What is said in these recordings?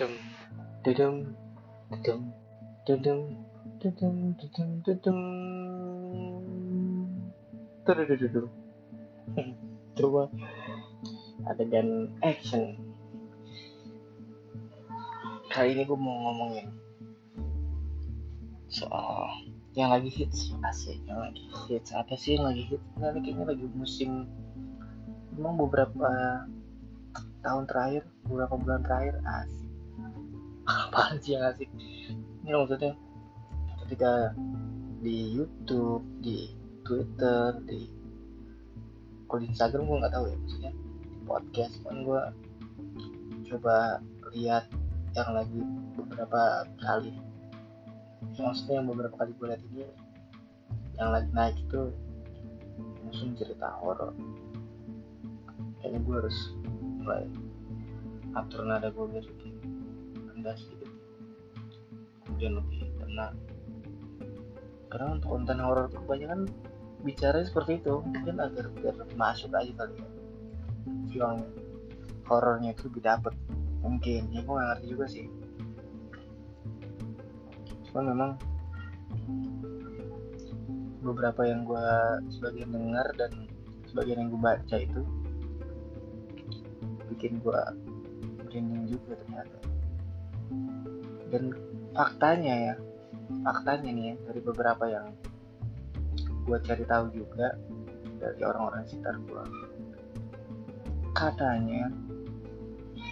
Dudum, dudum, dudum, dudum, dudum, dudum, dudum. Tududududum. Coba. Adegan action. Kali ini gue mau ngomongin soal yang lagi hits. Asik yang lagi hits. Apa sih yang lagi hits? Nah, ini kayaknya lagi musim memang beberapa tahun terakhir beberapa bulan terakhir asik apaan sih yang asik? Ini maksudnya. Ketika di YouTube di Twitter di kalau di Instagram gue nggak tahu ya maksudnya. Podcast kan gue coba lihat yang lagi beberapa kali. Maksudnya yang beberapa kali gue lihat ini yang lagi naik itu musim cerita horor. Kayaknya gue harus mulai atur nada gue biar rendah sedikit. Kemudian lebih tenang karena untuk konten horor kebanyakan bicara seperti itu. Mungkin agar biar masuk aja kali ya. Yang horornya itu lebih dapet. Mungkin. Ya gue ngerti juga sih. Cuman memang beberapa yang gue sebagian dengar dan sebagian yang gue baca itu bikin gue merinding juga ternyata dan faktanya ya faktanya nih ya, dari beberapa yang gue cari tahu juga dari orang-orang sekitar gue katanya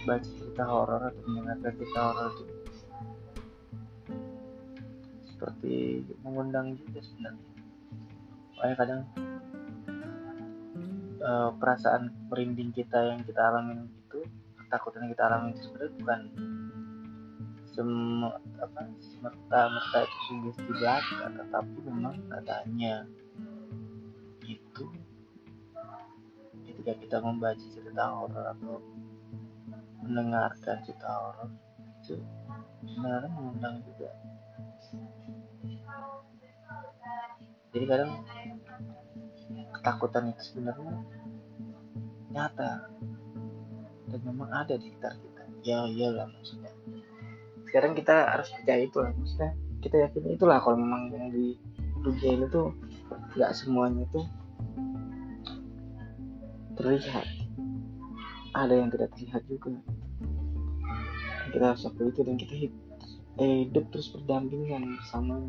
baca cerita horor atau mendengarkan cerita horor itu seperti mengundang juga sebenarnya. Makanya kadang uh, perasaan merinding kita yang kita alami itu ketakutan yang kita alami itu sebenarnya bukan semua apa semerta merta itu sugesti belaka tetapi memang katanya itu ketika kita membaca cerita horor atau mendengarkan cerita horor itu sebenarnya mengundang juga. Jadi kadang ketakutan itu sebenarnya nyata dan memang ada di sekitar kita. Ya iyalah maksudnya sekarang kita harus percaya itu lah. Maksudnya kita yakin itulah kalau memang yang di dunia ini tuh nggak semuanya tuh terlihat. Ada yang tidak terlihat juga. Kita harus akui itu dan kita hidup, eh, hidup terus berdampingan bersama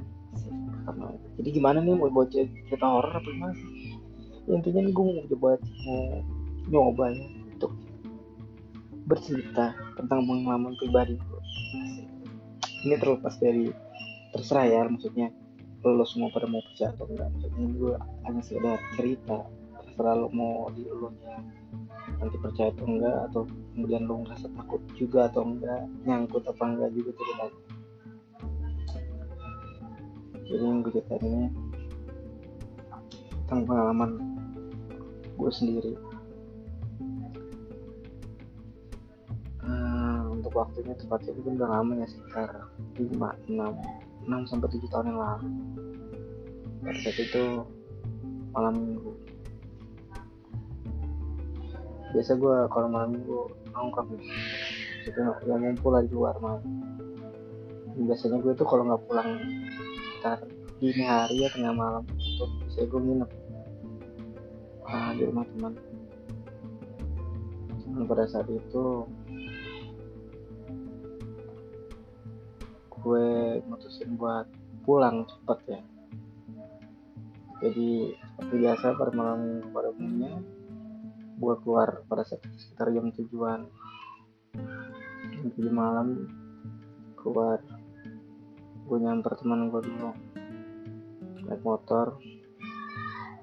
sama jadi gimana nih mau buat cerita horor apa gimana ya, intinya nih gue mau coba mau nyoba ya untuk bercerita tentang pengalaman pribadi ini terlepas dari terserah ya maksudnya lo semua pada mau percaya atau enggak. Maksudnya gue hanya sekedar cerita terserah lo mau di lo nanti percaya atau enggak atau kemudian lo ngerasa takut juga atau enggak nyangkut apa enggak juga ceritanya. Jadi yang gue ceritain ini tentang pengalaman gue sendiri untuk waktunya tepatnya itu udah lama ya sekitar 5, 6 6 sampai 7 tahun yang lalu. Pada saat itu malam minggu. Biasa gue kalau malam minggu nongkrong nih itu yang ngumpul di luar malam. Biasanya gue tuh kalau nggak pulang sekitar dini hari ya tengah malam untuk bisa gue nginep. Uh, di rumah teman. Pada saat itu gue mutusin buat pulang cepet ya. Jadi seperti biasa pada malam pada umumnya gue keluar pada sekitar jam tujuan. Jam tujuh malam keluar. Gue nyamper teman gue dulu. Naik motor.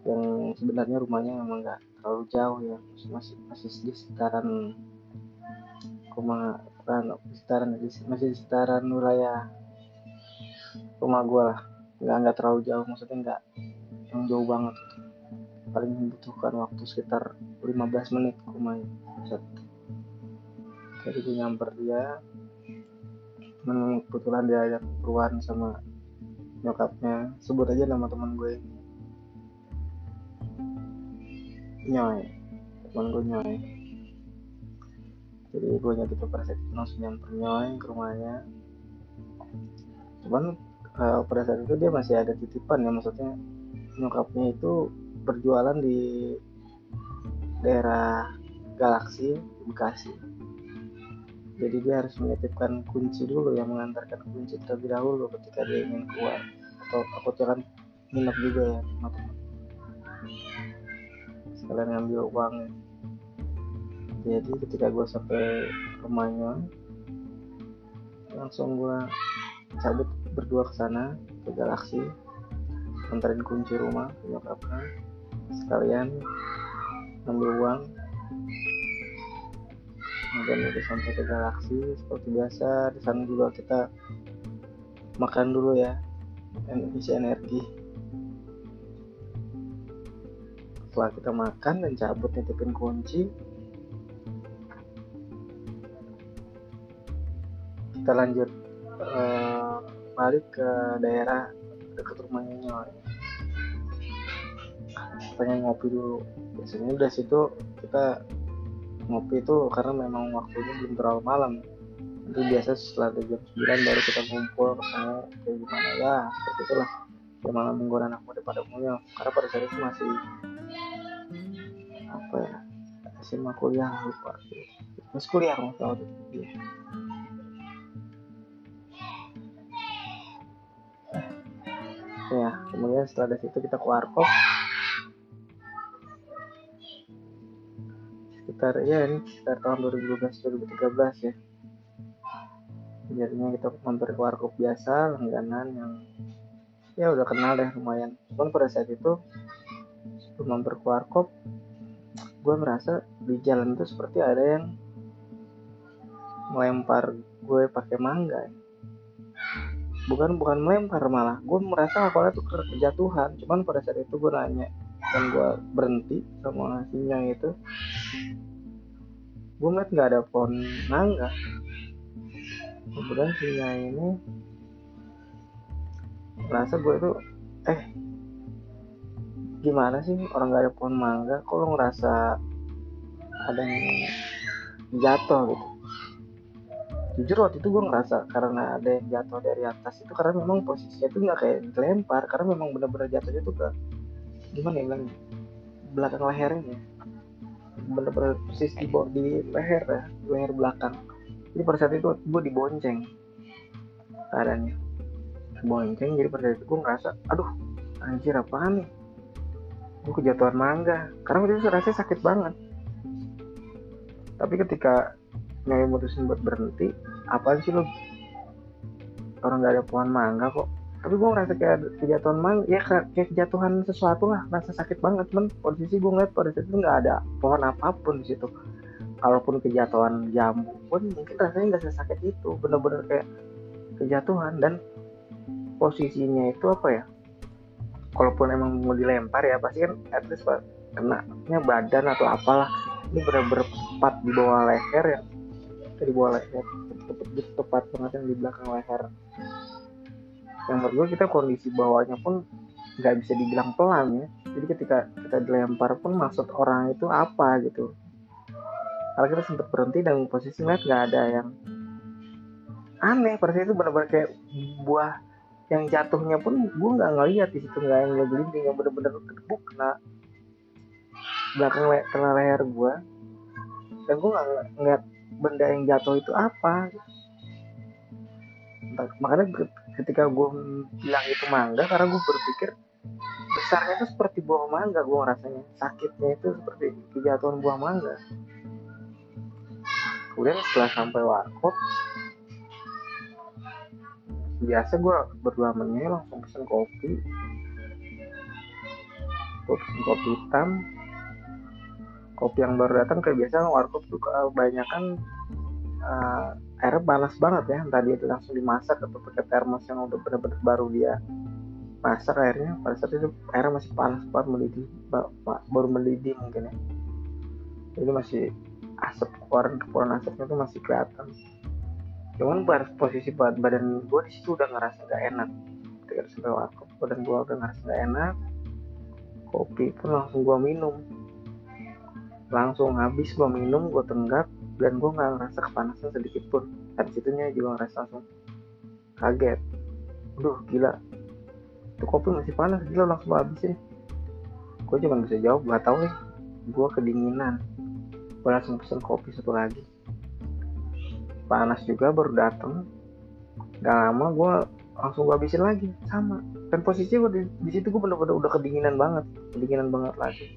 Yang sebenarnya rumahnya emang nggak terlalu jauh ya. Masih masih di sekitaran rumah kan sekitaran masih sekitaran wilayah rumah gue lah. Nggak nggak terlalu jauh maksudnya nggak yang jauh banget. Paling membutuhkan waktu sekitar 15 menit rumahnya jadi gue nyamper dia. Memang kebetulan dia ajak keluar sama nyokapnya. Sebut aja nama teman gue ini. Nyoy. Teman gue Nyoy jadi gue gitu pada saat itu langsung nyamperin ke rumahnya. Cuman uh, pada saat itu dia masih ada titipan ya maksudnya nyokapnya itu berjualan di daerah Galaksi Bekasi. Jadi dia harus menitipkan kunci dulu yang mengantarkan kunci terlebih dahulu ketika dia ingin keluar. Atau aku jangan minat juga ya teman-teman sekalian ngambil uang jadi ketika gue sampai rumahnya langsung gue cabut berdua ke sana ke galaksi anterin kunci rumah nyokapnya sekalian ngambil uang. Kemudian udah sampai ke galaksi seperti biasa di sana juga kita makan dulu ya isi energi. Setelah kita makan dan cabut nitipin kunci kita lanjut uh, balik ke daerah dekat rumahnya nyoy pengen ngopi dulu. Biasanya udah situ kita ngopi itu karena memang waktunya belum terlalu malam. Nanti biasa setelah jam 9 baru kita kumpul ke sana kayak gimana ya seperti itulah. Malam mingguan anak muda pada umumnya karena pada saat itu masih apa ya SMA kuliah lupa. Masih kuliah kalau tahu ya. Ya kemudian setelah dari situ kita ke warkop. Sekitar ya ini sekitar tahun 2012 2013 ya. Jadinya kita mampir ke warkop biasa langganan yang ya udah kenal deh lumayan. Cuman pada saat itu sebelum mampir ke warkop gue merasa di jalan itu seperti ada yang melempar gue pakai mangga bukan bukan melempar malah. Gue merasa awalnya tuh kejatuhan. Cuman pada saat itu gue nanya dan gue berhenti sama sinyal itu. Gue ngeliat nggak ada pohon mangga kemudian si ini merasa gue itu eh gimana sih orang nggak ada pohon mangga? Kok lo ngerasa ada yang jatuh gitu jujur waktu itu gue ngerasa karena ada yang jatuh dari atas itu karena memang posisinya itu nggak kayak dilempar karena memang benar-benar jatuhnya tuh ke gimana ya bilang belakang lehernya. Bener-bener persis di, di leher ya leher belakang. Jadi pada saat itu gue dibonceng keadaannya bonceng jadi pada saat itu gue ngerasa aduh anjir apaan nih? Gue kejatuhan mangga. Karena waktu itu rasanya sakit banget. Tapi ketika nyai mutusin buat berhenti. Apaan sih lo orang gak ada pohon mangga kok. Tapi gue ngerasa kayak kejatuhan mang ya kayak kejatuhan sesuatu lah. Rasa sakit banget temen posisi gue ngeliat pada saat itu nggak ada pohon apa pun di situ. Kalaupun kejatuhan jambu pun mungkin rasanya nggak sesakit itu. Bener-bener kayak kejatuhan. Dan posisinya itu apa ya? Kalaupun emang mau dilempar ya pasti kan at least kena badan atau apalah. Ini bener-bener di bawah leher ya di bawah leher tepat, tepat banget yang di belakang leher. Yang gue kita kondisi bawahnya pun nggak bisa dibilang pelan ya. Jadi ketika kita dilempar pun maksud orang itu apa gitu. Kalau kita sempat berhenti dan posisi ngeliat nggak ada yang aneh. Saat itu benar-benar kayak buah yang jatuhnya pun gue nggak ngeliat di situ nggak yang ngegelinding yang benar-benar kedebuk kena belakang le kena leher gue dan gue nggak ngeliat benda yang jatuh itu apa? Makanya ketika gue bilang itu mangga karena gue berpikir besarnya itu seperti buah mangga gue rasanya sakitnya itu seperti kejatuhan buah mangga. Kemudian setelah sampai warkop biasa gue berdua menye langsung pesen kopi. Gue pesen kopi hitam kopi yang baru datang kayak biasa warkop tuh kebanyakan uh, airnya panas banget ya. Entah dia itu langsung dimasak atau pakai termos yang udah bener-bener baru dia masak airnya. Pada saat itu airnya masih panas banget mendidih baru mendidih mungkin ya. Jadi masih asap keluaran keluaran asapnya tuh masih kelihatan. Cuman posisi badan gue di situ udah ngerasa gak enak. Ketika sampai waktu badan gue udah ngerasa gak enak kopi pun langsung gue minum langsung habis gue minum gue tenggak dan gue nggak ngerasa kepanasan sedikit pun. Dari situnya juga ngerasa langsung kaget. Aduh gila. Itu kopi masih panas gila langsung habisin. Gue cuma bisa jawab gak tau nih gue kedinginan. Gue langsung pesen kopi satu lagi. Panas juga baru dateng. Gak lama gue langsung gue habisin lagi. Sama. Dan posisi gue di, di situ gue bener-bener udah kedinginan banget. Kedinginan banget lagi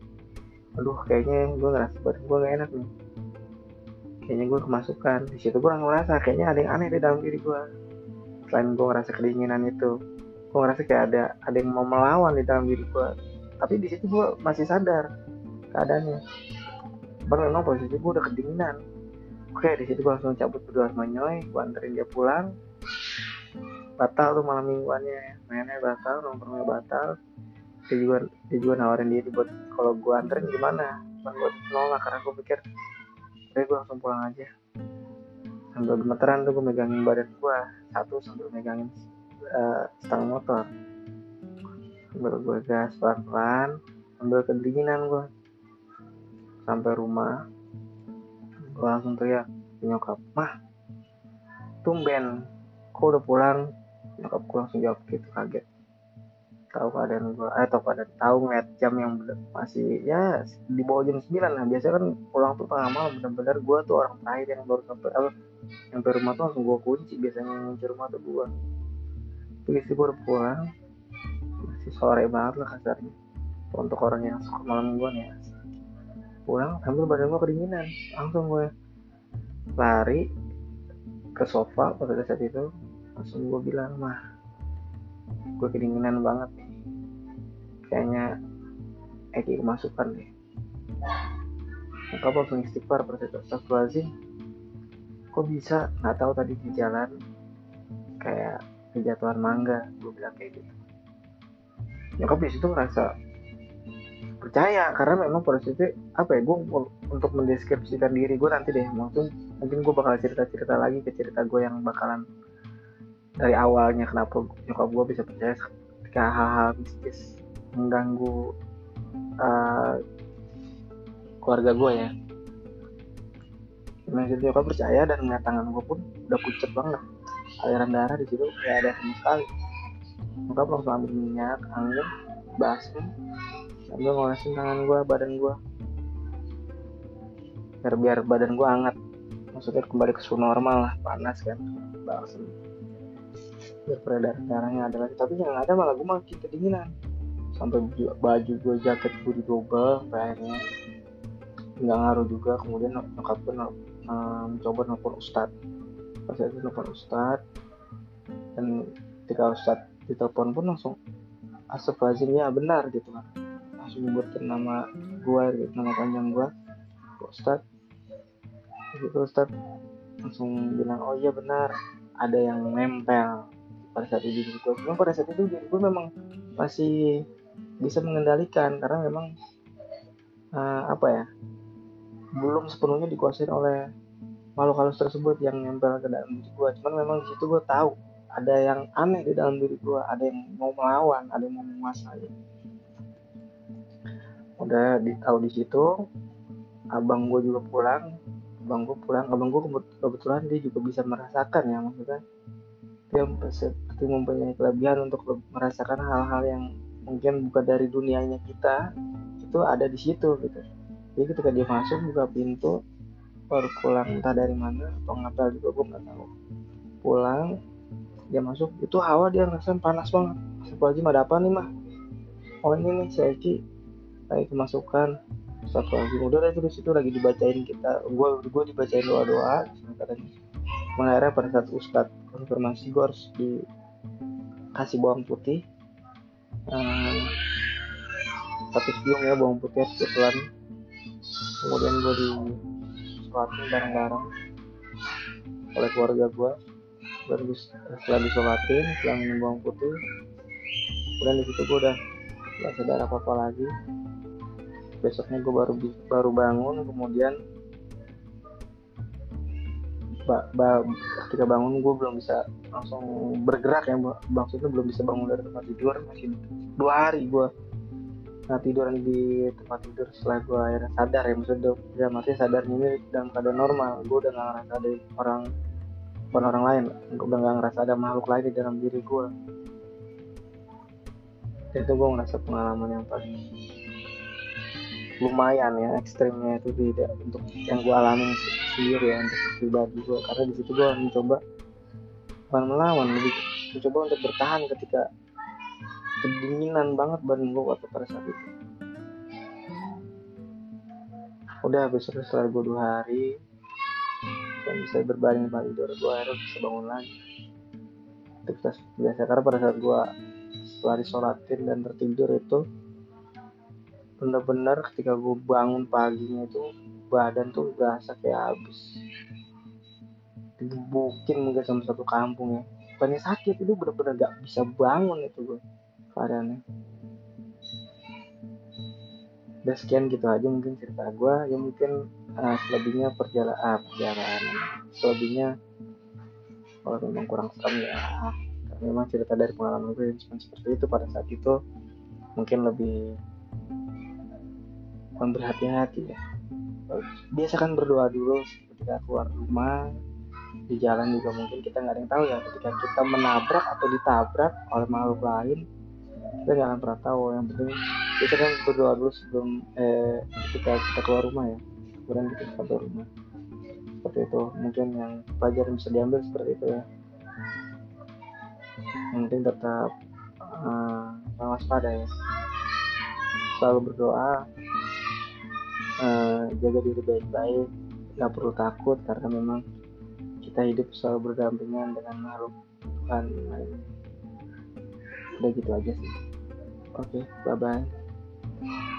aduh kayaknya gue ngerasa badan gue gak enak nih. Kayaknya gue kemasukan. Di situ gue ngerasa kayaknya ada yang aneh di dalam diri gue selain gue ngerasa kedinginan itu gue ngerasa kayak ada ada yang mau melawan di dalam diri gue tapi di situ gue masih sadar keadaannya. Baru memang posisi gue udah kedinginan. Oke di situ gue langsung cabut berdua sama Nyoy gue anterin dia pulang. Batal tuh malam mingguannya. Mainnya batal nongkrongnya batal dia juga dia juga nawarin dia buat kalau gue anterin gimana? Cuman buat nolak karena gue pikir oke gue langsung pulang aja. Sambil gemeteran tuh gue megangin badan gue satu sambil megangin uh, stang motor. Sambil gue gas pelan-pelan sambil kedinginan gue sampai rumah gue langsung teriak nyokap mah tumben kok udah pulang? Nyokap gue langsung jawab gitu kaget tahu keadaan gue eh tahu keadaan tahu ngeliat jam yang masih ya di bawah jam 9 lah. Biasanya kan pulang tuh tengah malam bener-bener gue tuh orang terakhir yang baru sampai apa sampai rumah tuh langsung gue kunci. Biasanya yang kunci rumah tuh gue tapi gue udah pulang masih sore banget lah kasarnya. Untuk orang yang suka malam gue nih ya. Pulang sambil badan gue kedinginan. Langsung gue lari ke sofa pada saat itu langsung gue bilang mah gue kedinginan banget. Nih kayaknya Eki kemasukan deh. Maka langsung istighfar pada saat Astagfirullahaladzim. Kok bisa? Nggak tahu tadi di jalan. Kayak kejatuhan mangga gue bilang kayak gitu. Nyokap di situ ngerasa percaya karena memang pada situ apa ya gue untuk mendeskripsikan diri gue nanti deh. Mungkin mungkin gue bakal cerita cerita lagi ke cerita gue yang bakalan dari awalnya kenapa nyokap gue bisa percaya ketika hal-hal mistis mengganggu uh, keluarga gue ya. Nah, jadi nyokap percaya dan ngeliat tangan gue pun udah pucet banget. Aliran darah di situ nggak ada sama sekali. Nyokap langsung ambil minyak angin basmi sambil ngolesin tangan gue badan gue biar biar badan gue hangat. Maksudnya kembali ke suhu normal lah panas kan balsem biar peredaran darahnya ada lagi. Tapi yang ada malah gue makin kedinginan. Sampai baju gue jaket gue didobel sampai akhirnya nggak ngaruh juga. Kemudian nyokap gue mencoba nelfon ustadz. Pas saya telepon ustadz. Dan ketika ustadz ditelepon pun langsung asal-asalnya benar gitu kan. Langsung nyebutin nama gue gitu nama panjang gue ustadz gitu ustadz. Langsung bilang oh iya benar. Ada yang nempel pada saat itu diri gue cuma pada saat itu diri gue memang masih bisa mengendalikan karena memang uh, apa ya belum sepenuhnya dikuasai oleh makhluk halus tersebut yang nempel ke dalam diri gue cuman memang di situ gue tahu ada yang aneh di dalam diri gue ada yang mau melawan ada yang mau menguasai. Udah di tahu di situ abang gue juga pulang abang gue pulang abang gue kebetulan dia juga bisa merasakan ya maksudnya dia seperti mempunyai kelebihan untuk merasakan hal-hal yang mungkin bukan dari dunianya kita itu ada di situ gitu. Jadi ketika dia masuk buka pintu baru pulang entah dari mana atau ngapel juga gue nggak tahu. Pulang dia masuk itu hawa dia ngerasain panas banget. Aja ada apa nih mah? Oh ini nih si lagi kemasukan. Satu lagi udah itu di situ lagi dibacain kita. Gue gue dibacain doa doa katanya mengakhirnya pada saat ustadz konfirmasi gue harus dikasih bawang putih. Hmm, satu siung ya bawang putih kebetulan. Kemudian gue di sholatin bareng-bareng oleh keluarga gue baru setelah disolatin setelah minum bawang putih. Kemudian di situ gue udah gak sadar apa apa lagi. Besoknya gue baru baru bangun kemudian ba, ketika bangun gue belum bisa langsung bergerak ya maksudnya belum bisa bangun dari tempat tidur masih dua hari gue nah tiduran di tempat tidur setelah gue akhirnya sadar ya maksudnya ya masih sadar ini dalam keadaan normal gue udah gak ngerasa ada orang bukan orang lain gue udah gak ngerasa ada makhluk lain di dalam diri gue itu gue ngerasa pengalaman yang paling lumayan ya ekstrimnya itu tidak untuk yang gue alami sendiri ya untuk pribadi gue karena di situ gue mencoba bukan melawan lebih mencoba untuk bertahan ketika kedinginan banget badan gue waktu pada saat itu. Udah habis itu setelah gue dua hari dan bisa berbaring di tidur gue akhirnya bisa bangun lagi. Aktivitas biasa karena pada saat gue setelah disolatin dan tertidur itu bener-bener ketika gue bangun paginya itu badan tuh berasa kayak habis. Digebukin mungkin sama satu kampung ya. Bukannya sakit itu bener-bener gak bisa bangun itu gue keadaannya udah sekian gitu aja mungkin cerita gue ya mungkin uh, selebihnya perjalanan ah, perjalanan. Selebihnya kalau memang kurang serem ya memang cerita dari pengalaman gue yang seperti itu pada saat itu mungkin lebih berhati-hati ya. Biasa kan berdoa dulu ketika keluar rumah di jalan juga mungkin kita nggak ada yang tahu ya. Ketika kita menabrak atau ditabrak oleh makhluk lain kita jangan pernah tahu. Yang penting kita kan berdoa dulu sebelum eh, ketika kita keluar rumah ya. Kemudian kita keluar rumah. Seperti itu. Mungkin yang pelajaran bisa diambil seperti itu ya. Yang penting tetap uh, waspada ya. Selalu berdoa uh, jaga diri baik-baik nggak perlu takut karena memang kita hidup selalu berdampingan dengan makhluk Tuhan. Udah gitu aja sih. Oke okay, bye bye